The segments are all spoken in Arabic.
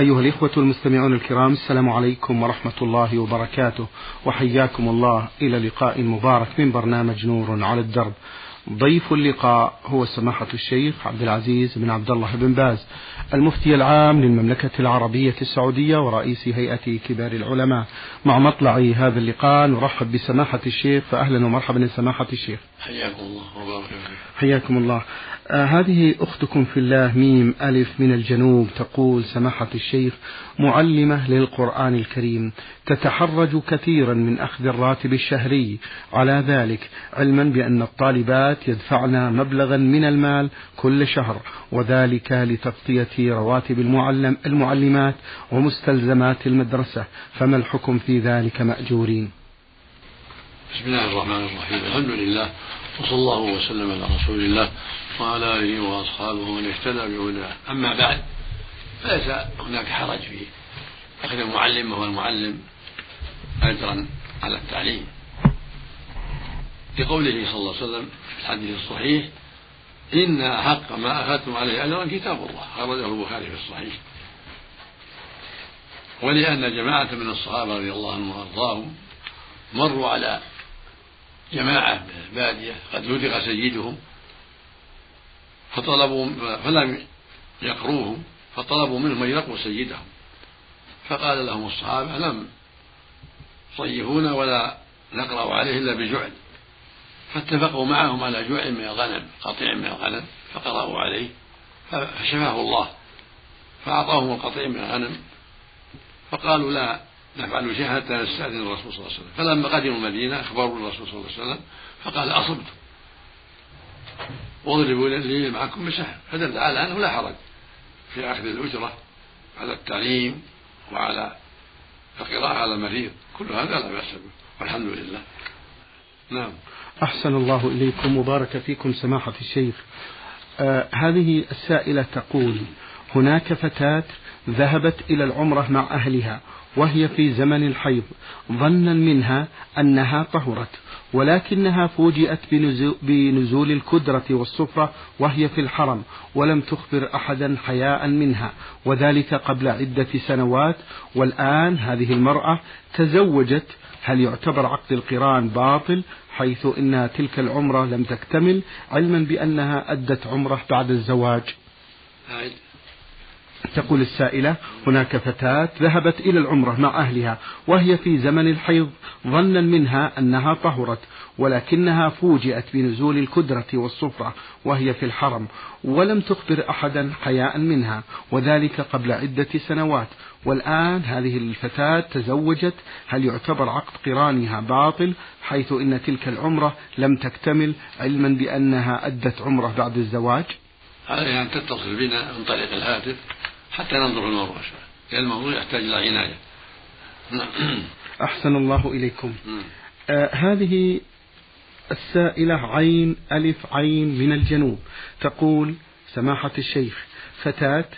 أيها الإخوة المستمعون الكرام السلام عليكم ورحمة الله وبركاته. وحياكم الله إلى لقاء مبارك من برنامج نور على الدرب. ضيف اللقاء هو سماحة الشيخ عبد العزيز بن عبد الله بن باز المفتي العام للمملكة العربية السعودية ورئيس هيئة كبار العلماء. مع مطلع هذا اللقاء نرحب بسماحة الشيخ فأهلا ومرحبا سماحة الشيخ. حياكم الله وبارك حياكم الله. آه هذه أختكم في الله ميم ألف من الجنوب تقول سماحة الشيخ معلمة للقرآن الكريم. تتحرج كثيرا من أخذ الراتب الشهري. على ذلك علما بأن الطالبات يدفعن مبلغا من المال كل شهر وذلك لتغطية رواتب المعلم المعلمات ومستلزمات المدرسة. فما الحكم في ذلك مأجورين؟ بسم الله الرحمن الرحيم. الحمد لله. وصلى الله وسلم على رسول الله وعلى آله وأصحابه ومن اهتدى بهداه. أما بعد فليس هناك حرج في أخذ المعلم وهو المعلم اجرا على التعليم. لقوله صلى الله عليه وسلم في الحديث الصحيح إن أحق ما أخذتم عليه أجرا كتاب الله أخرجه البخاري في الصحيح. ولأن جماعة من الصحابة رضي الله عنهم وأرضاهم مروا على جماعة من البادية قد لدغ سيدهم فطلبوا فلم يقروهم فطلبوا منهم أن يرقوا سيدهم. فقال لهم الصحابة لم صيفونا ولا نقرأ عليه إلا بجعل. فاتفقوا معهم على جوع من الغنم قطيع من الغنم فقرأوا عليه فشفاه الله فأعطاهم القطيع من الغنم. فقالوا لا نفعل شيئا حتى نستأذن الرسول صلى الله عليه وسلم. فلما قدموا المدينة أخبروا الرسول صلى الله عليه وسلم فقال أصبت. واضربوا لي معكم بسهم فدل على أنه لا حرج في أخذ الأجرة على التعليم وعلى القراءة على المريض. كل هذا لا بأس به. والحمد لله. نعم. أحسن الله إليكم. وبارك فيكم سماحة الشيخ. آه هذه السائلة تقول هناك فتاة ذهبت إلى العمرة مع أهلها وهي في زمن الحيض ظنا منها أنها طهرت ولكنها فوجئت بنزول الكدرة والصفرة وهي في الحرم ولم تخبر أحدا حياء منها وذلك قبل عدة سنوات والآن هذه المرأة تزوجت هل يعتبر عقد القران باطل؟ حيث إن تلك العمرة لم تكتمل علما بأنها أدت عمرة بعد الزواج. تقول السائلة هناك فتاة ذهبت إلى العمرة مع أهلها وهي في زمن الحيض ظنا منها أنها طهرت ولكنها فوجئت بنزول الكدرة والصفرة وهي في الحرم ولم تخبر أحدا حياء منها وذلك قبل عدة سنوات. والآن هذه الفتاة تزوجت هل يعتبر عقد قرانها باطل؟ حيث إن تلك العمرة لم تكتمل علما بأنها أدت عمرة بعد الزواج؟ عليها أن تتصل بنا من طريق الهاتف. حتى ننظر في الموضوع لأن الموضوع يحتاج إلى عناية. أحسن الله إليكم. آه هذه السائلة عين ألف عين من الجنوب تقول سماحة الشيخ فتاة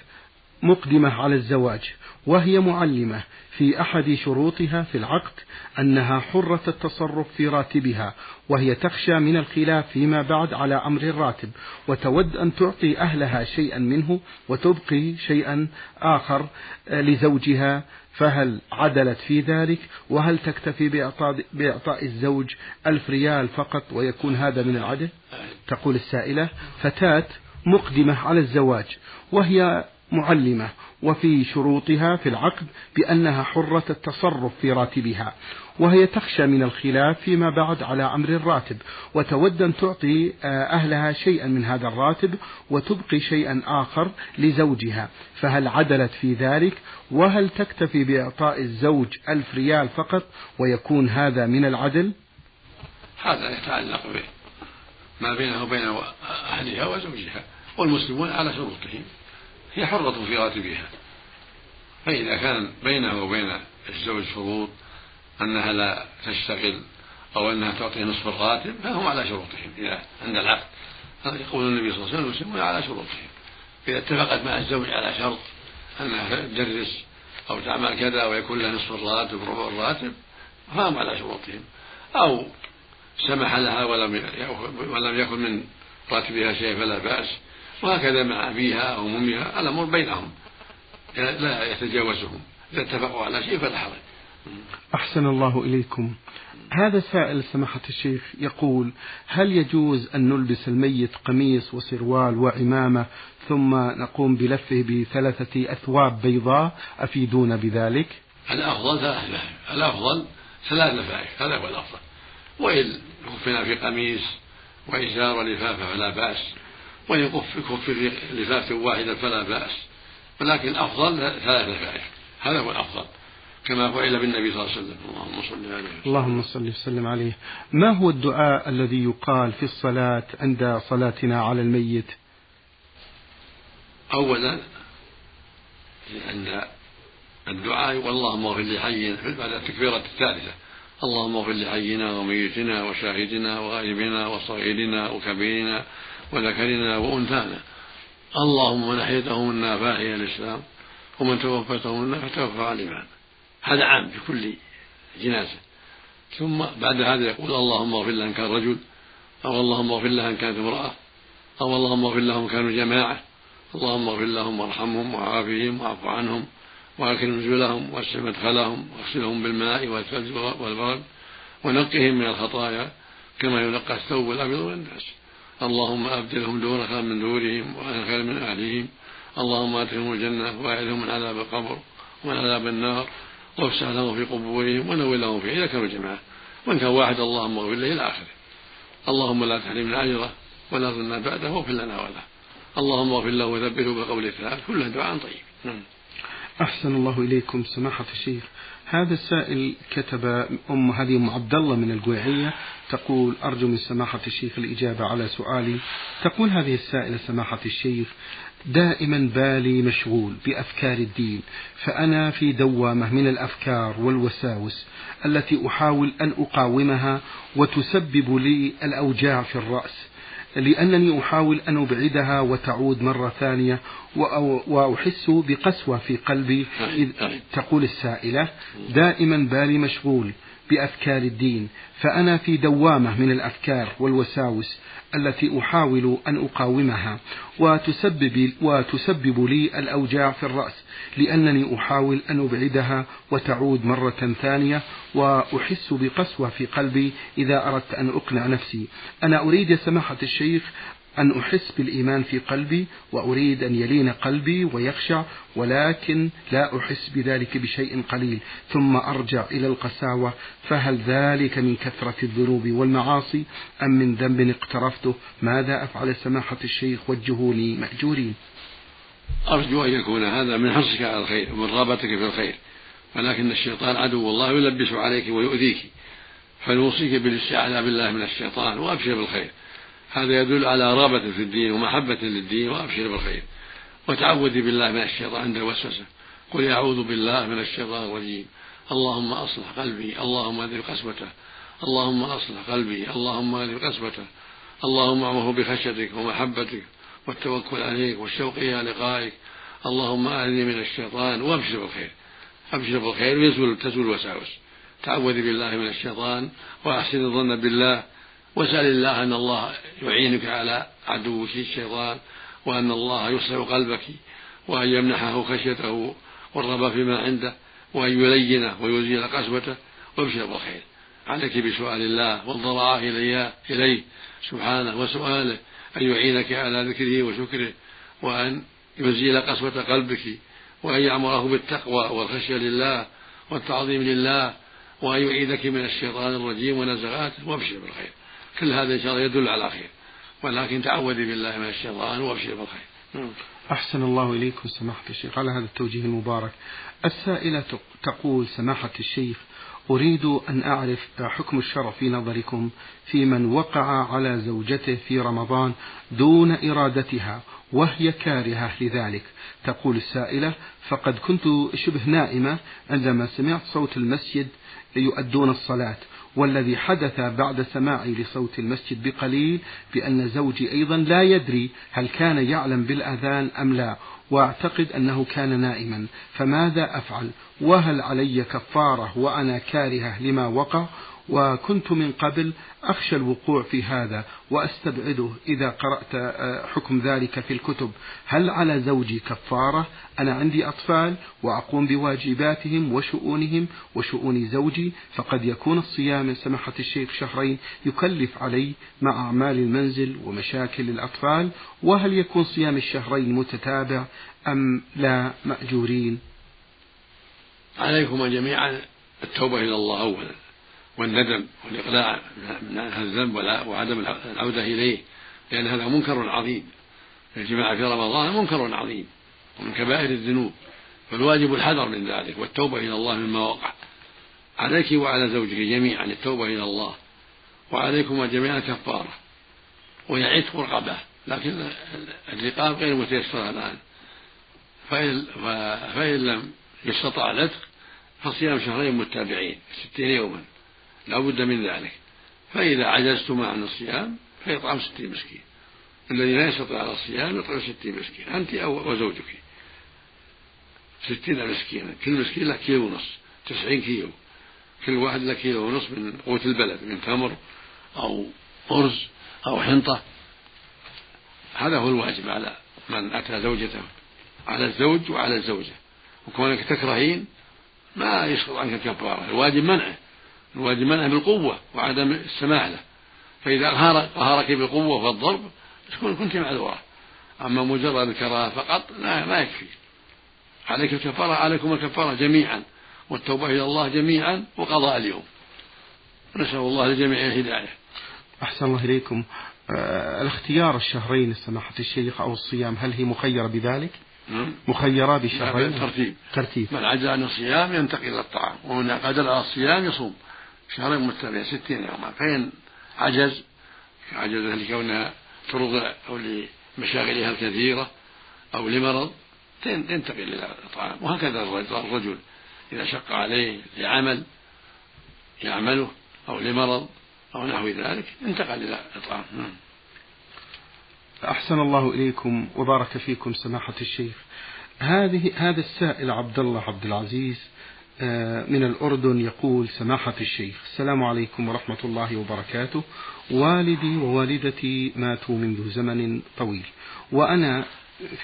مقدمة على الزواج وهي معلمة في أحد شروطها في العقد أنها حرة التصرف في راتبها وهي تخشى من الخلاف فيما بعد على أمر الراتب وتود أن تعطي أهلها شيئا منه وتبقي شيئا آخر لزوجها فهل عدلت في ذلك؟ وهل تكتفي بإعطاء, بإعطاء الزوج ألف ريال فقط ويكون هذا من العدل؟ تقول السائلة. فتاة مقدمة على الزواج وهي معلمة وفي شروطها في العقد بأنها حرة التصرف في راتبها وهي تخشى من الخلاف فيما بعد على أمر الراتب وتود أن تعطي آه، أهلها شيئا من هذا الراتب وتبقي شيئا آخر لزوجها. فهل عدلت في ذلك؟ وهل تكتفي بإعطاء الزوج ألف ريال فقط ويكون هذا من العدل؟ هذا يتعلق به ما بينه وبين أهلها وزوجها والمسلمون على شروطهم. هي حرة في راتبها. فإذا كان بينه وبين الزوج شروط أنها لا تشتغل أو أنها تعطي نصف الراتب فهم على شروطهم. إذا عند العقد يقول النبي صلى الله عليه وسلم المسلمون على شروطهم. إذا اتفقت مع الزوج على شرط أنها تدرس أو تعمل كذا ويكون لها نصف الراتب ربع الراتب فهم على شروطهم. أو سمح لها ولم ولم يكن من راتبها شيء فلا بأس. وهكذا مع أبيها أو أمها الأمر بينهم. لا يتجاوزهم. إذا اتفقوا على شيء فلا حرج. أحسن الله إليكم. هذا سائل سماحة الشيخ يقول هل يجوز أن نلبس الميت قميص وسروال وعمامة ثم نقوم بلفه بثلاثة أثواب بيضاء؟ أفيدون بذلك؟ الأفضل ثلاث لفائف الأفضل ثلاث لفائف هذا هو الأفضل. وإن كفنا في قميص وإزار ولفافة فلا بأس. وإن كف لفافة واحدة فلا بأس. ولكن الأفضل ثلاث لفائف هذا هو الأفضل. كما فعل بالنبي صلى الله عليه وسلم. اللهم صل عليه. اللهم صل وسلم عليه. ما هو الدعاء الذي يقال في الصلاة عند صلاتنا على الميت؟ أولا عند الدعاء واللهم اغفر لحينا بعد التكبيرة الثالثة. اللهم اغفر لحينا وميتنا وشاهدنا وغائبنا وصغيرنا وكبيرنا وذكرنا وأنثانا. اللهم من أحيته منا فأحيا الإسلام ومن توفته منا فتوفى على الإيمان. هذا عام في كل جنازة. ثم بعد هذا يقول اللهم اغفر له إن كان رجل أو اللهم اغفر له إن كانت امرأة أو اللهم eغفر لهم كانوا جماعة. اللهم اغفر لهم وارحمهم وعافهم واعف عنهم واكرم نزلهم واسع مدخلهم واغسلهم بالماء والثلج والبرد ونقهم من الخطايا كما ينقى الثوب الأبيض من الناس اللهم أبدلهم دون خير من دورهم وأهل خير من أهلهم. اللهم أدخلهم الجنة وأعذهم من عذاب القبر ومن عذاب النار. وأفسح لهم في قبورهم ونور لهم فيه إذا كانوا جماعة. وان كان واحد اللهم اغفر له إلى آخره. اللهم لا تحرمنا أجره ولا ظلنا بعده واغفر لنا وله. اللهم اغفر له وثبته بالقول الثالث كلها دعاء طيب. نعم. أحسن الله إليكم سماحة الشيخ. هذا السائل كتب أم هذه أم عبد الله من القويعية تقول أرجو من سماحة الشيخ الإجابة على سؤالي. تقول هذه السائلة سماحة الشيخ دائما بالي مشغول بأفكار الدين فأنا في دوامة من الأفكار والوساوس التي أحاول أن أقاومها وتسبب لي الأوجاع في الرأس. لأنني أحاول أن أبعدها وتعود مرة ثانية وأحس بقسوة في قلبي إذ تقول السائلة دائما بالي مشغول. بأفكار الدين فأنا في دوامة من الأفكار والوساوس التي أحاول أن أقاومها وتسبب, وتسبب لي الأوجاع في الرأس لأنني أحاول أن أبعدها وتعود مرة ثانية وأحس بقسوة في قلبي إذا أردت أن أقنع نفسي. أنا أريد يا سماحة الشيخ أن أحس بالإيمان في قلبي وأريد أن يلين قلبي ويخشع ولكن لا أحس بذلك بشيء قليل. ثم أرجع إلى القساوة فهل ذلك من كثرة الذنوب والمعاصي؟ أم من ذنب اقترفته؟ ماذا أفعل سماحة الشيخ وجهوني مأجورين أرجو أن يكون هذا من حرصك على الخير ومن رغبتك في الخير. ولكن الشيطان عدو الله يلبس عليك ويؤذيك فنوصيك بالاستعاذة بالله من الشيطان وأبشر بالخير. هذا يدل على رغبة في الدين ومحبة للدين وأبشر بالخير. وتعوذي بالله من الشيطان عند الوسوسة. قل أعوذ بالله من الشيطان الرجيم. اللهم أصلح قلبي اللهم أذهب قسوته. اللهم أصلح قلبي اللهم أذهب قسوته. اللهم أعمه بخشيتك ومحبتك والتوكل عليك والشوق إلى لقائك. اللهم أهلني من الشيطان وأبشر بالخير. أبشر بالخير ويزول تزول الوساوس تعوذي بالله من الشيطان وأحسن الظن بالله. واسأل الله أن الله يعينك على عدوك الشيطان وأن الله يصلح قلبك وأن يمنحه خشيته والرغبة فيما عنده وأن يلينه ويزيل قسوته وابشر بالخير. عليك بسؤال الله والضراعة إليه, إليه سبحانه وسؤاله أن يعينك على ذكره وشكره وأن يزيل قسوة قلبك وأن يأمره بالتقوى والخشية لله والتعظيم لله وأن يعيدك من الشيطان الرجيم ونزغاته وابشر بالخير. كل هذا إن شاء الله يدل على خير. ولكن تعوذي بالله من الشيطان وابشر بالخير. نعم. أحسن الله إليكم سماحة الشيخ. على هذا التوجيه المبارك. السائلة تقول سماحة الشيخ أريد أن أعرف حكم الشرع في نظركم في من وقع على زوجته في رمضان دون إرادتها وهي كارهة لذلك. تقول السائلة فقد كنت شبه نائمة عندما سمعت صوت المسجد يؤدون الصلاة. والذي حدث بعد سماعي لصوت المسجد بقليل بأن زوجي أيضا لا يدري هل كان يعلم بالأذان أم لا واعتقد أنه كان نائما. فماذا أفعل؟ وهل علي كفارة وأنا كارهة لما وقع؟ وكنت من قبل أخشى الوقوع في هذا وأستبعده إذا قرأت آه، حكم ذلك في الكتب. هل على زوجي كفارة؟ أنا عندي أطفال وأقوم بواجباتهم وشؤونهم وشؤون زوجي فقد يكون الصيام من سماحة الشيخ شهرين يكلف علي مع أعمال المنزل ومشاكل الأطفال وهل يكون صيام الشهرين متتابع أم لا مأجورين؟ عليكم جميعا التوبة إلى الله أولا. والندم والإقلاع من هذا الذنب وعدم العودة إليه لأن هذا منكر عظيم. الجماعة في رمضان منكر عظيم ومن كبائر الذنوب فالواجب الحذر من ذلك والتوبة إلى الله مما وقع. عليك وعلى زوجك جميعا التوبة إلى الله. وعليكم جميعا كفارة وهي عتق رقبة لكن الرقاب غير متيسرة الآن. فإن, فإن لم يستطع العتق فصيام شهرين متابعين ستين يوما. لا بد من ذلك. فإذا عجزتما عن الصيام فيطعم ستين مسكين. الذي لا يستطيع على الصيام يطعم ستين مسكين. أنت أو وزوجك. ستين مسكينا. كل مسكين له كيلو ونص. تسعين كيلو. كل واحد له كيلو ونص من قوت البلد من تمر أو أرز أو حنطة. هذا هو الواجب على من أتى زوجته. على الزوج وعلى الزوجة. وكونك تكرهين ما يسقط عنك الكفارة. الواجب منعه. الواجب منعه بالقوة وعدم السماح له. فإذا قهرك بالقوة والضرب كنت معذورة أما مجرد الكراهة فقط لا ما يكفي. عليك الكفارة عليكم الكفارة جميعا والتوبة إلى الله جميعا وقضاء اليوم. نسأل الله للجميع الهداية. أحسن الله إليكم. آه الاختيار الشهرين سماحة الشيخ أو الصيام هل هي مخيرة بذلك؟ نعم. مخيرة بشهرين؟ ترتيب ترتيب. من عجز عن الصيام ينتقل إلى الطعام ومن قدر على الصيام يصوم. شهرين متتابعين ستين يوما فإن عجز عجز لكونها ترضع أو لمشاغلها الكثيرة أو لمرض ينتقل إلى الطعام. وهكذا الرجل إذا شق عليه لعمل يعمله أو لمرض أو نحو ذلك انتقل إلى الإطعام نعم. أحسن الله إليكم وبارك فيكم سماحة الشيخ. هذه هذا السائل عبد الله عبد العزيز من الأردن يقول سماحة الشيخ السلام عليكم ورحمة الله وبركاته والدي ووالدتي ماتوا منذ زمن طويل وأنا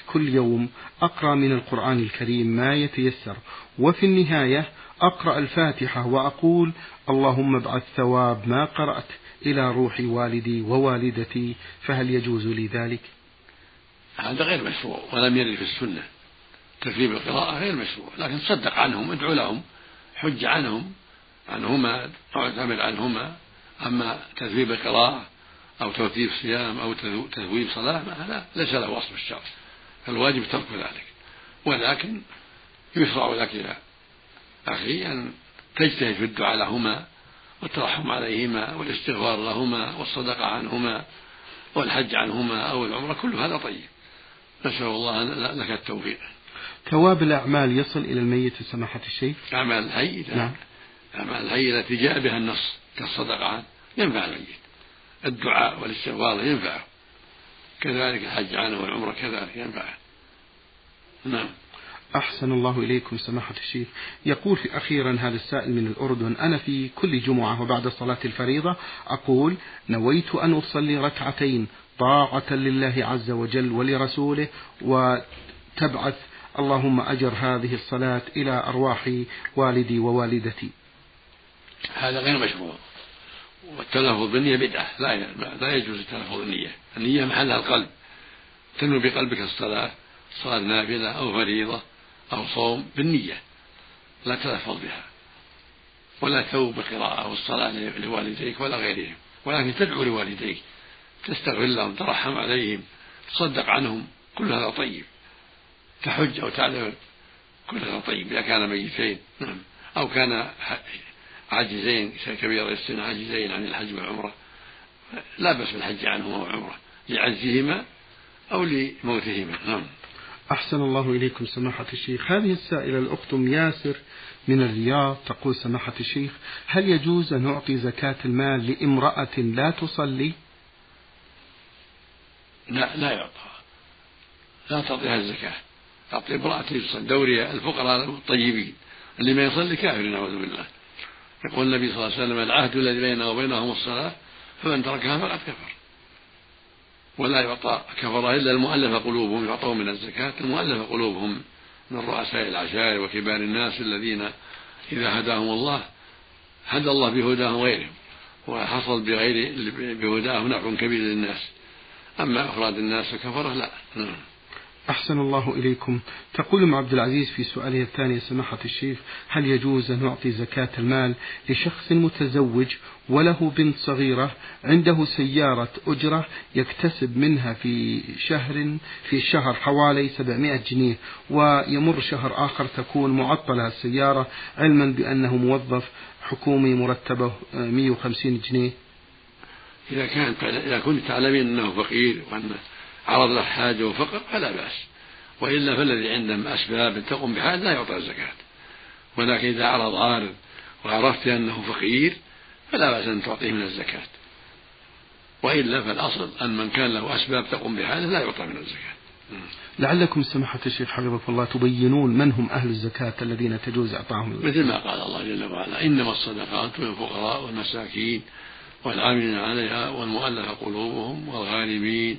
كل يوم أقرأ من القرآن الكريم ما يتيسر وفي النهاية أقرأ الفاتحة وأقول اللهم ابعث ثواب ما قرأت إلى روح والدي ووالدتي فهل يجوز لي ذلك؟ هذا غير مشروع ولم يرد في السنة تكذيب القراءة غير مشروع لكن تصدق عنهم ادعو لهم حج عنهم عنهما أو اعتمد عنهما. أما تثويب القراءة أو توثيب صيام أو تثويب صلاة هذا ليس له وصف الشرع فالواجب ترك ذلك. ولكن يشرع لك يا أخي أن تجتهد في الدعاء لهما والترحم عليهما والاستغفار لهما والصدقة عنهما والحج عنهما أو العمرة كل هذا طيب. نسأل الله لك التوفيق. ثواب الأعمال يصل إلى الميت سماحة الشيخ؟ أعمال الحي نعم. أعمال الحي التي جاء بها النص كالصدقة. ينفع الميت. الدعاء والاستغفار ينفعه كذلك الحج عنه والعمرة كذلك ينفعه نعم. أحسن الله إليكم سماحة الشيخ. يقول في أخيرا هذا السائل من الأردن أنا في كل جمعة وبعد صلاة الفريضة أقول نويت أن أصلي ركعتين طاعة لله عز وجل ولرسوله وتبعث اللهم أجر هذه الصلاة إلى أرواح والدي ووالدتي. هذا غير مشروع والتلفظ بالنية بدعة. لا لا يجوز التلفظ بالنية. النية محلها القلب. تنوي بقلبك الصلاة صلاة نافلة أو فريضة أو صوم بالنية. لا تلفظ بها. ولا تثوب بالقراءة أو الصلاة لوالديك ولا غيرهم. ولكن تدعو لوالديك. تستغفر لهم ترحم عليهم تصدق عنهم. كل هذا طيب. تحج أو تعتمر كل هذا طيب إذا كان ميتين. نعم. أو كان عاجزين كبير السن عاجزين عن الحج والعمرة. لا بأس بالحج عنهما والعمرة لعجزهما أو لموتهما. نعم. أحسن الله إليكم سماحة الشيخ. هذه السائلة الأخت ياسر من الرياض تقول سماحة الشيخ هل يجوز أن أعطي زكاة المال لامرأة لا تصلي؟ لا لا يعطى. لا تعطيها الزكاة. تعطي امرأة تصلي دوري الفقراء الطيبين اللي ما يصلي كافر نعوذ بالله. يقول النبي صلى الله عليه وسلم العهد الذي بيننا وبينهم الصلاة فمن تركها فقد كفر. ولا يعطى كفر إلا المؤلف قلوبهم يعطون من الزكاة المؤلف قلوبهم من رؤساء العشائر وكبار الناس الذين إذا هداهم الله هدى الله بهداهم غيرهم وحصل بغير بهداهم نفع كبير للناس. أما أفراد الناس فكفرة لا. نعم. أحسن الله إليكم. تقول ام عبد العزيز في سؤاله الثاني سماحة الشيخ هل يجوز أن نعطي زكاة المال لشخص متزوج وله بنت صغيرة عنده سيارة أجرة يكتسب منها في شهر في الشهر حوالي 700 جنيه ويمر شهر آخر تكون معطلة السيارة علما بأنه موظف حكومي مرتبه 150 جنيه؟ إذا كانت إذا كنت تعلمين أنه فقير وأنه عرض له حاجة وفقر فلا بأس. وإلا فالذي عنده أسباب تقوم بحاجة لا يعطى الزكاة. ولكن إذا عرض عارض وعرفت أنه فقير فلا بأس أن تعطيه من الزكاة. وإلا فالأصل أن من كان له أسباب تقوم بحاجة لا يعطى من الزكاة. لعلكم سماحة الشيخ حفظكم الله تبينون من هم أهل الزكاة الذين تجوز إعطاهم مثل ما قال الله جل وعلا إنما الصدقات للفقراء والمساكين والعاملين عليها والمؤلفة قلوبهم والغالبين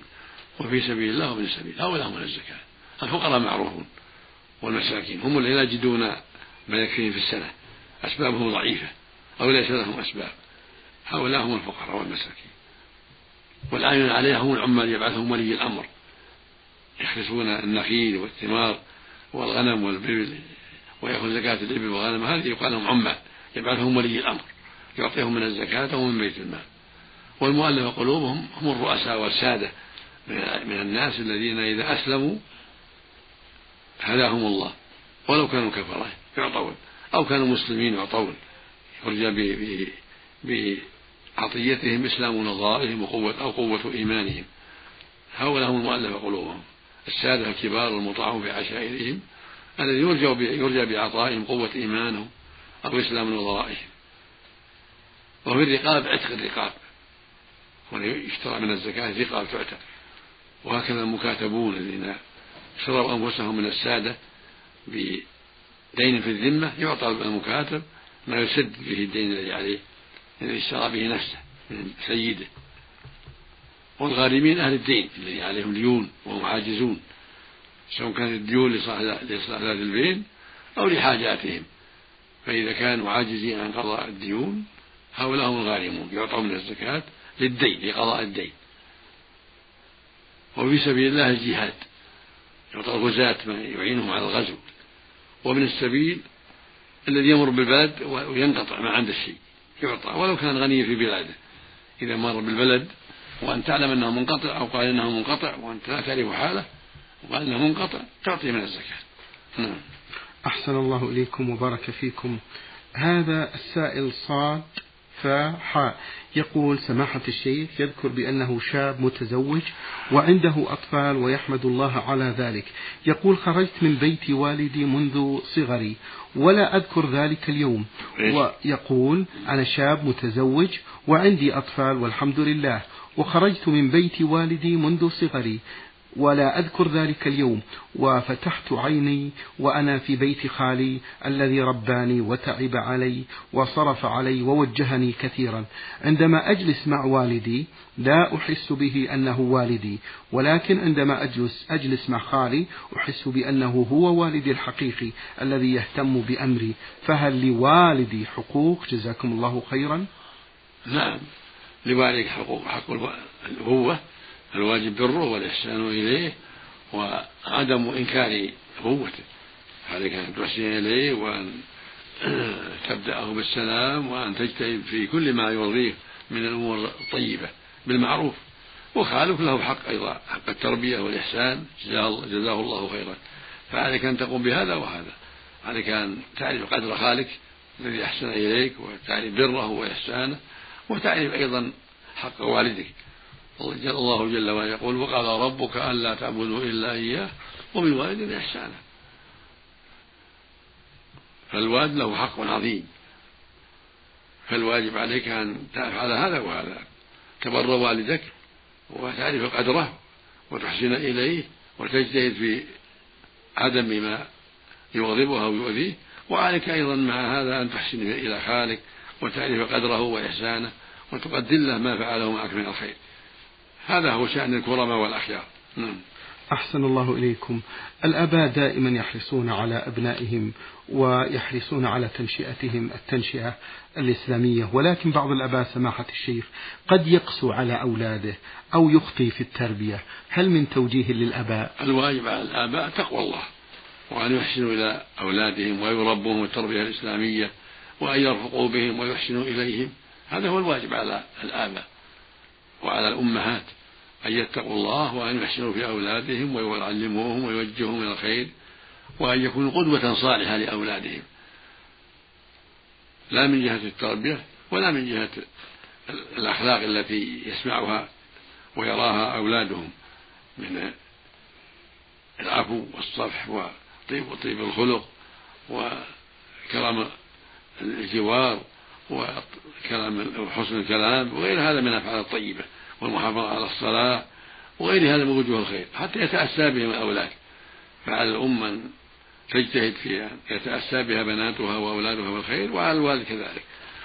وفي سبيل الله وابن السبيل هؤلاء هم الزكاة الفقراء معروفون والمساكين هم الذين لا يجدون ما يكفيهم في السنة أسبابهم ضعيفة أو ليس لهم أسباب. هؤلاء هم الفقراء والمساكين. والعاملين عليها هم العمال يبعثهم ولي الأمر. يحرسون النخيل والثمار والغنم والبل ويأخذ زكاة الإبل والغنم هذه يقال لهم عمال. يبعثهم ولي الأمر يعطيهم من الزكاة ومن بيت المال. والمؤلف قلوبهم هم الرؤساء والسادة من الناس الذين إذا أسلموا هداهم الله. ولو كانوا كفرة يعطون. أو كانوا مسلمين يعطون. يرجى بعطيتهم إسلام نظائرهم وقوة أو قوة إيمانهم. هؤلاء هم المؤلف قلوبهم. السادة الكبار المطاعون في عشائرهم الذي يرجى يرجى بعطائهم قوة إيمانهم أو إسلام نظائرهم وفي الرقاب عتق الرقاب. يشترى من الزكاة رقاب تعتق. وهكذا المكاتبون الذين شروا أنفسهم من السادة بدين في الذمة يعطى المكاتب ما يسد به الدين الذي عليه الذي اشترى به نفسه من سيده. والغارمين أهل الدين الذي عليهم ديون وهم عاجزون سواء كانت الديون لإصلاح البين أو لحاجاتهم. فإذا كانوا عاجزين عن قضاء الديون هؤلاء هم الغارمون يعطون من الزكاة للدين لقضاء الدين. وفي سبيل الله الجهاد. يعطى الغزاة ما يعينهم على الغزو. ومن السبيل الذي يمر بالبلد وينقطع ما عنده شيء يعطى. ولو كان غنيا في بلاده. إذا مر بالبلد وأن تعلم أنه منقطع أو قال إنه منقطع وأنت لا تعرف حاله وقال إنه منقطع تعطي من الزكاة. نعم. أحسن الله إليكم وبارك فيكم. هذا السائل صاد فحاء يقول سماحة الشيخ يذكر بأنه شاب متزوج وعنده أطفال ويحمد الله على ذلك. يقول خرجت من بيت والدي منذ صغري ولا أذكر ذلك اليوم. ويقول أنا شاب متزوج وعندي أطفال والحمد لله. وخرجت من بيت والدي منذ صغري. ولا أذكر ذلك اليوم وفتحت عيني وأنا في بيت خالي الذي رباني وتعب علي وصرف علي ووجهني كثيرا. عندما أجلس مع والدي لا أحس به أنه والدي ولكن عندما أجلس أجلس مع خالي أحس بأنه هو والدي الحقيقي الذي يهتم بأمري. فهل لوالدي حقوق؟ جزاكم الله خيرا. نعم لوالدك حقوق حق الأبوة الواجب بره والإحسان إليه وعدم إنكار أبوته عليك أن تحسن إليه وأن تبدأه بالسلام وأن تجتهد في كل ما يرضيه من الأمور الطيبة بالمعروف. وخالف له حق أيضا حق التربية والإحسان. جزاه الله خيرا. فعليك أن تقوم بهذا وهذا. عليك أن تعرف قدر خالك الذي أحسن إليك وتعرف بره وإحسانه وتعرف أيضا حق والدك. الله جل وعلا يقول وقال ربك ألا تعبدوا إلا إياه وبالوالدين إحسانا. فالوالد له حق عظيم. فالواجب عليك أن تفعل هذا وهذا. تبر والدك وتعرف قدره وتحسن إليه وتجتهد في عدم ما يغضبه أو يؤذيه. وعليك أيضا مع هذا أن تحسن إلى خالك وتعرف قدره وإحسانه وتقدر له ما فعله معك من الخير. هذا هو شأن الكرماء والأخيار. نعم. أحسن الله إليكم. الآباء دائما يحرصون على أبنائهم ويحرصون على تنشئتهم التنشئة الإسلامية. ولكن بعض الآباء سماحة الشيخ قد يقسو على أولاده أو يخطي في التربية. هل من توجيه للآباء؟ الواجب على الآباء تقوى الله وأن يحسنوا إلى أولادهم ويربوهم التربية الإسلامية وأن يرفقوا بهم ويحسنوا إليهم. هذا هو الواجب على الآباء وعلى الأمهات. أن يتقوا الله وأن يحسنوا في أولادهم ويعلموهم ويوجههم إلى الخير وأن يكونوا قدوة صالحة لأولادهم. لا من جهة التربية ولا من جهة الأخلاق التي يسمعها ويراها أولادهم من العفو والصفح وطيب وطيب الخلق وكرم الجوار وكلام وحسن الكلام وغير هذا من الأفعال الطيبة والمحافظة على الصلاة وغير هذا من وجوه الخير حتى يتأسى بهم الأولاد فعلى الأم أن تجتهد في أن يتأسى بها بناتها وأولادها بالخير وعلى الوالد كذلك.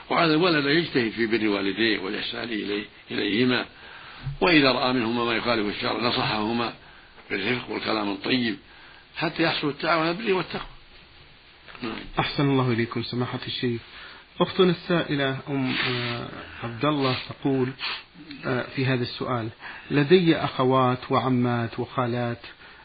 وعلى الولد أن يجتهد في بر والديه والإحسان إليه إليهما. وإذا رأى منهما ما يخالف الشرع نصحهما بالرفق والكلام الطيب حتى يحصل التعاون البر والتقوى. نعم. أحسن الله إليكم سماحة الشيخ. أختنا السائلة أم آه، عبد الله تقول آه، في هذا السؤال لدي أخوات وعمات وخالات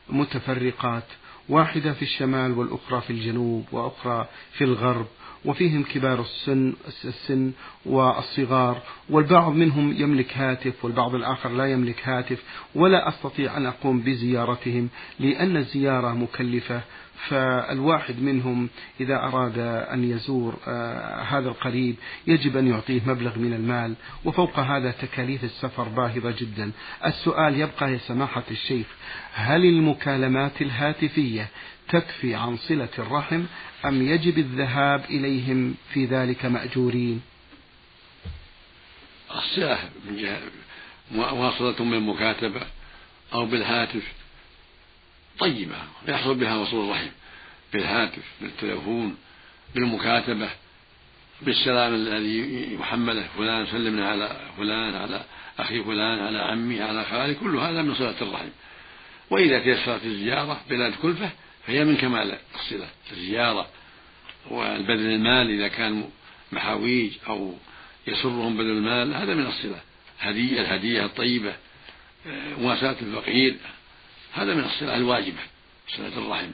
متفرقات واحدة في الشمال والأخرى في الجنوب وأخرى في الغرب وفيهم كبار السن السن والصغار والبعض منهم يملك هاتف والبعض الآخر لا يملك هاتف ولا أستطيع أن أقوم بزيارتهم لأن الزيارة مكلفة. فالواحد منهم إذا أراد أن يزور آه، هذا القريب يجب أن يعطيه مبلغ من المال. وفوق هذا تكاليف السفر باهظة جدا. السؤال يبقى يا سماحة الشيخ هل المكالمات الهاتفية تكفي عن صلة الرحم أم يجب الذهاب إليهم في ذلك مأجورين؟ الصلة من جهة مواصلة بالمكاتبة أو بالهاتف. طيبة يحصل بها وصول الرحم بالهاتف بالتلفون بالمكاتبة بالسلام الذي يحمله فلان سلمنا على فلان على أخي فلان على عمي على خالي كل هذا من صلة الرحم. وإذا تيسرت الزيارة بلا كلفة فهي من كمال الصلة الزيارة والبذل المال إذا كان محاويج أو يسرهم بذل المال هذا من الصلة. هدية الهدية الطيبة مواساة الفقير هذا من الصلة الواجبة صلة الرحم.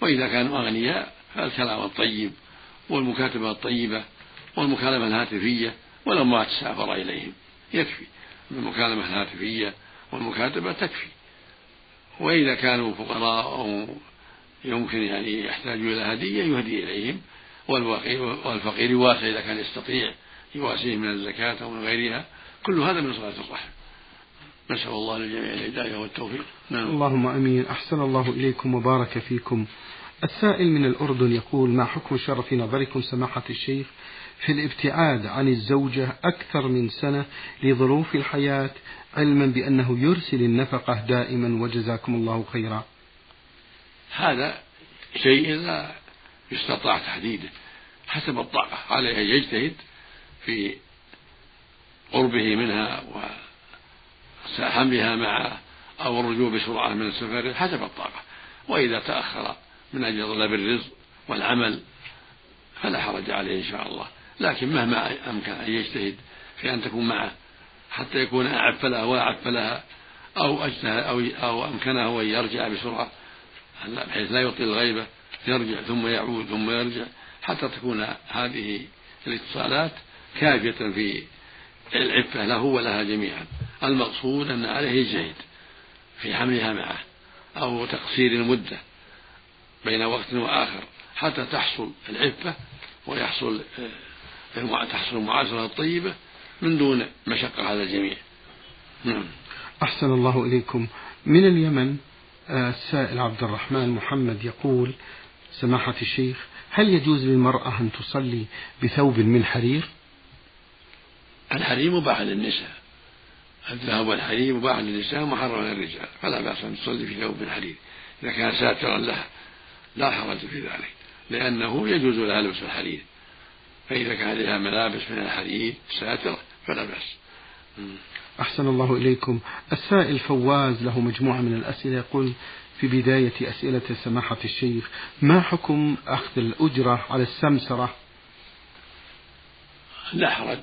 وإذا كانوا أغنياء فالكلام الطيب والمكاتبة الطيبة والمكالمة الهاتفية ولو ما تسافر إليهم يكفي. المكالمة الهاتفية والمكاتبة تكفي. وإذا كانوا فقراء أو يمكن يعني يحتاج إلى هدية يهدي إليهم والفقير يواسي إذا كان يستطيع يواسيه من الزكاة أو من غيرها. كل هذا من صلاة الرحم. نسأل الله للجميع الهداية والتوفيق. نعم. اللهم أمين. أحسن الله إليكم وبارك فيكم. السائل من الأردن يقول ما حكم الشر في نظركم سماحة الشيخ في الابتعاد عن الزوجة أكثر من سنة لظروف الحياة؟ علما بأنه يرسل النفقة دائما وجزاكم الله خيرا. هذا شيء لا يستطاع تحديده حسب الطاقة. عليه أن يجتهد في قربه منها وحملها معه أو الرجوع بسرعة من السفر حسب الطاقة. وإذا تأخر من أجل طلب الرزق والعمل فلا حرج عليه إن شاء الله. لكن مهما أمكن أن يجتهد في أن تكون معه حتى يكون أعف لها وأعف لها أو أجتهد أو أو أمكنه أن يرجع بسرعة بحيث لا يطيل الغيبة يرجع ثم يعود ثم يرجع حتى تكون هذه الاتصالات كافية في العفة له ولها جميعا. المقصود أن عليه يجتهد في حملها معه أو تقصير المدة بين وقت وآخر حتى تحصل العفة ويحصل آه، تحصل المعاشرة الطيبة من دون مشقة على الجميع. نعم. أحسن الله إليكم. من اليمن؟ السائل عبد الرحمن محمد يقول سماحة الشيخ هل يجوز للمرأة أن تصلي بثوب من حرير؟ الحرير مباح للنساء. الذهب والحرير مباح للنساء محرم للرجال. فلا بأس أن تصلي في ثوب من حرير. إذا كان ساترا لها لا حرج في ذلك. لأنه يجوز لها لبس الحرير. فإذا كان عليها ملابس من الحديد ساترة فلا بأس. أحسن الله إليكم. السائل فواز له مجموعة من الأسئلة يقول في بداية أسئلة سماحة الشيخ ما حكم أخذ الأجرة على السمسرة؟ لا حرج.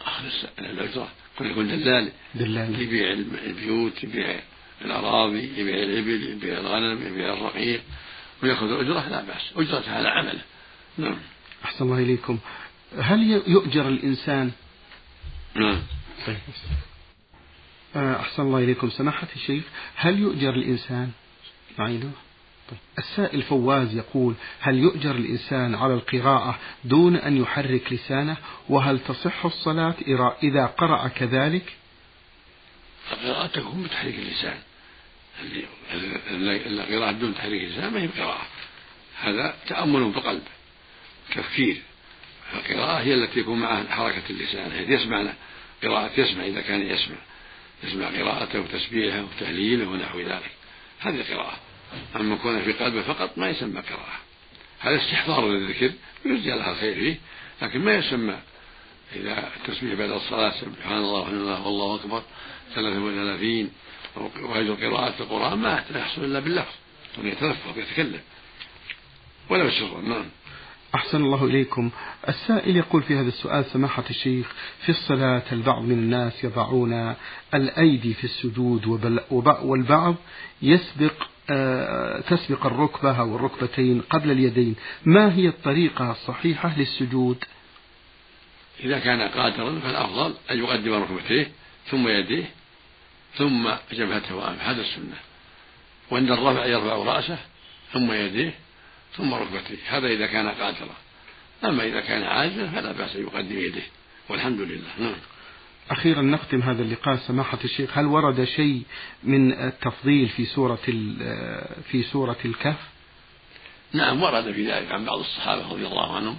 أخذ الأجرة. كل يكون دلال. دلال. يبيع البيوت يبيع الأراضي يبيع الإبل يبيع الغنم يبيع الرقيق. ويأخذ الأجرة لا بأس. أجرة على عمله نعم. أحسن الله إليكم. هل يؤجر الإنسان؟ نعم. طيب. آه، أحسن الله إليكم. سماحة الشيخ هل يؤجر الإنسان؟ معينه طيب. السائل فواز يقول هل يؤجر الإنسان على القراءة دون أن يحرك لسانه؟ وهل تصح الصلاة إذا قرأ كذلك؟ القراءة تكون بتحريك اللسان. القراءة دون تحريك اللسان ما هي قراءة هذا تأمل بقلب تفكير. القراءة هي التي يكون معها حركة اللسان يعني يسمع قراءة يسمع إذا كان يسمع يسمع قراءته وتسبيحه وتهليله ونحو ذلك. هذه قراءة. أما كون في قلبه فقط ما يسمى قراءة. هذا استحضار للذكر ويرجى لها الخير فيه لكن ما يسمى إذا التسبيح بعد الصلاة سبحان الله والحمد لله والله أكبر ثلاثة وثلاثين وهذه قراءة القرآن ما يحصل إلا باللفظ أن يتلفظ يتكلم. ولو سرا نعم أحسن الله إليكم. السائل يقول في هذا السؤال سماحة الشيخ في الصلاة البعض من الناس يضعون الأيدي في السجود والبعض يسبق آه، تسبق الركبة أو الركبتين قبل اليدين. ما هي الطريقة الصحيحة للسجود؟ إذا كان قادرا فالأفضل أن يقدم ركبتيه ثم يديه ثم جبهته وأنفه هذا السنة. وعند الرفع يرفع رأسه ثم يديه ثم ركبتيه هذا إذا كان قادرا. أما إذا كان عاجزا فلا بأس أن يقدم يديه. والحمد لله. نعم. أخيرا نختم هذا اللقاء سماحة الشيخ. هل ورد شيء من التفضيل في سورة في سورة الكهف؟ نعم ورد في ذلك عن بعض الصحابة رضي الله عنهم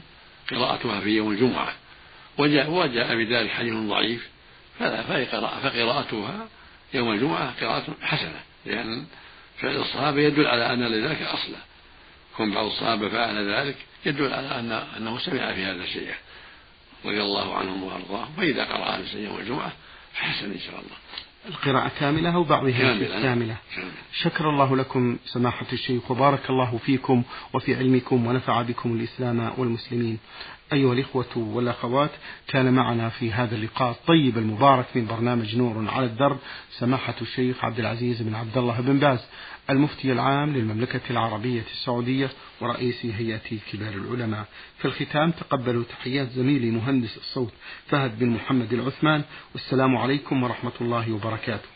قراءتها في يوم الجمعة. وجاء وجاء بذلك حديث ضعيف. فلا فقراءتها يوم الجمعة قراءة حسنة لأن فعل الصحابة يدل على أن لذلك أصلا كون بعض الصحابة فعل ذلك يدل على أن أنه سمع في هذا الشيء رضي الله عنهم وأرضاهم. فإذا قرأ في يوم الجمعة فحسن إن شاء الله. القراءة كاملة أو بعضها كاملة, كاملة. شكر الله لكم سماحة الشيخ وبارك الله فيكم وفي علمكم ونفع بكم الإسلام والمسلمين. أيها الإخوة والأخوات كان معنا في هذا اللقاء الطيب المبارك من برنامج نور على الدرب سماحة الشيخ عبد العزيز بن عبد الله بن باز. المفتي العام للمملكة العربية السعودية ورئيس هيئة كبار العلماء. في الختام تقبلوا تحيات زميلي مهندس الصوت فهد بن محمد العثمان. والسلام عليكم ورحمة الله وبركاته.